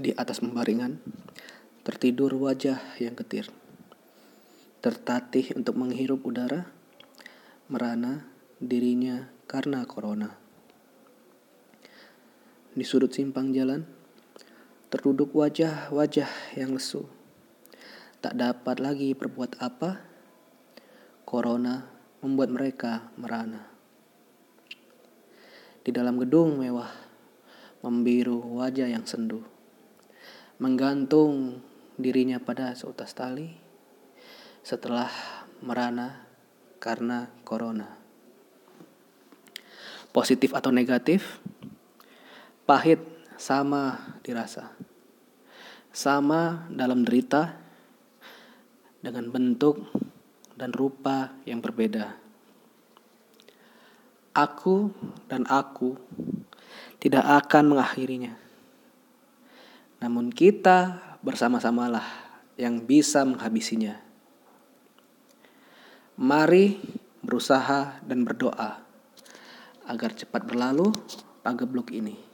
Di atas membaringan, tertidur wajah yang ketir. Tertatih untuk menghirup udara, merana dirinya karena corona. Di sudut simpang jalan, terduduk wajah-wajah yang lesu. Tak dapat lagi berbuat apa, corona membuat mereka merana. Di dalam gedung mewah, membiru wajah yang sendu menggantung dirinya pada seutas tali setelah merana karena corona. Positif atau negatif, pahit sama dirasa. Sama dalam derita dengan bentuk dan rupa yang berbeda. Aku dan aku tidak akan mengakhirinya namun kita bersama-samalah yang bisa menghabisinya. Mari berusaha dan berdoa agar cepat berlalu pagebluk ini.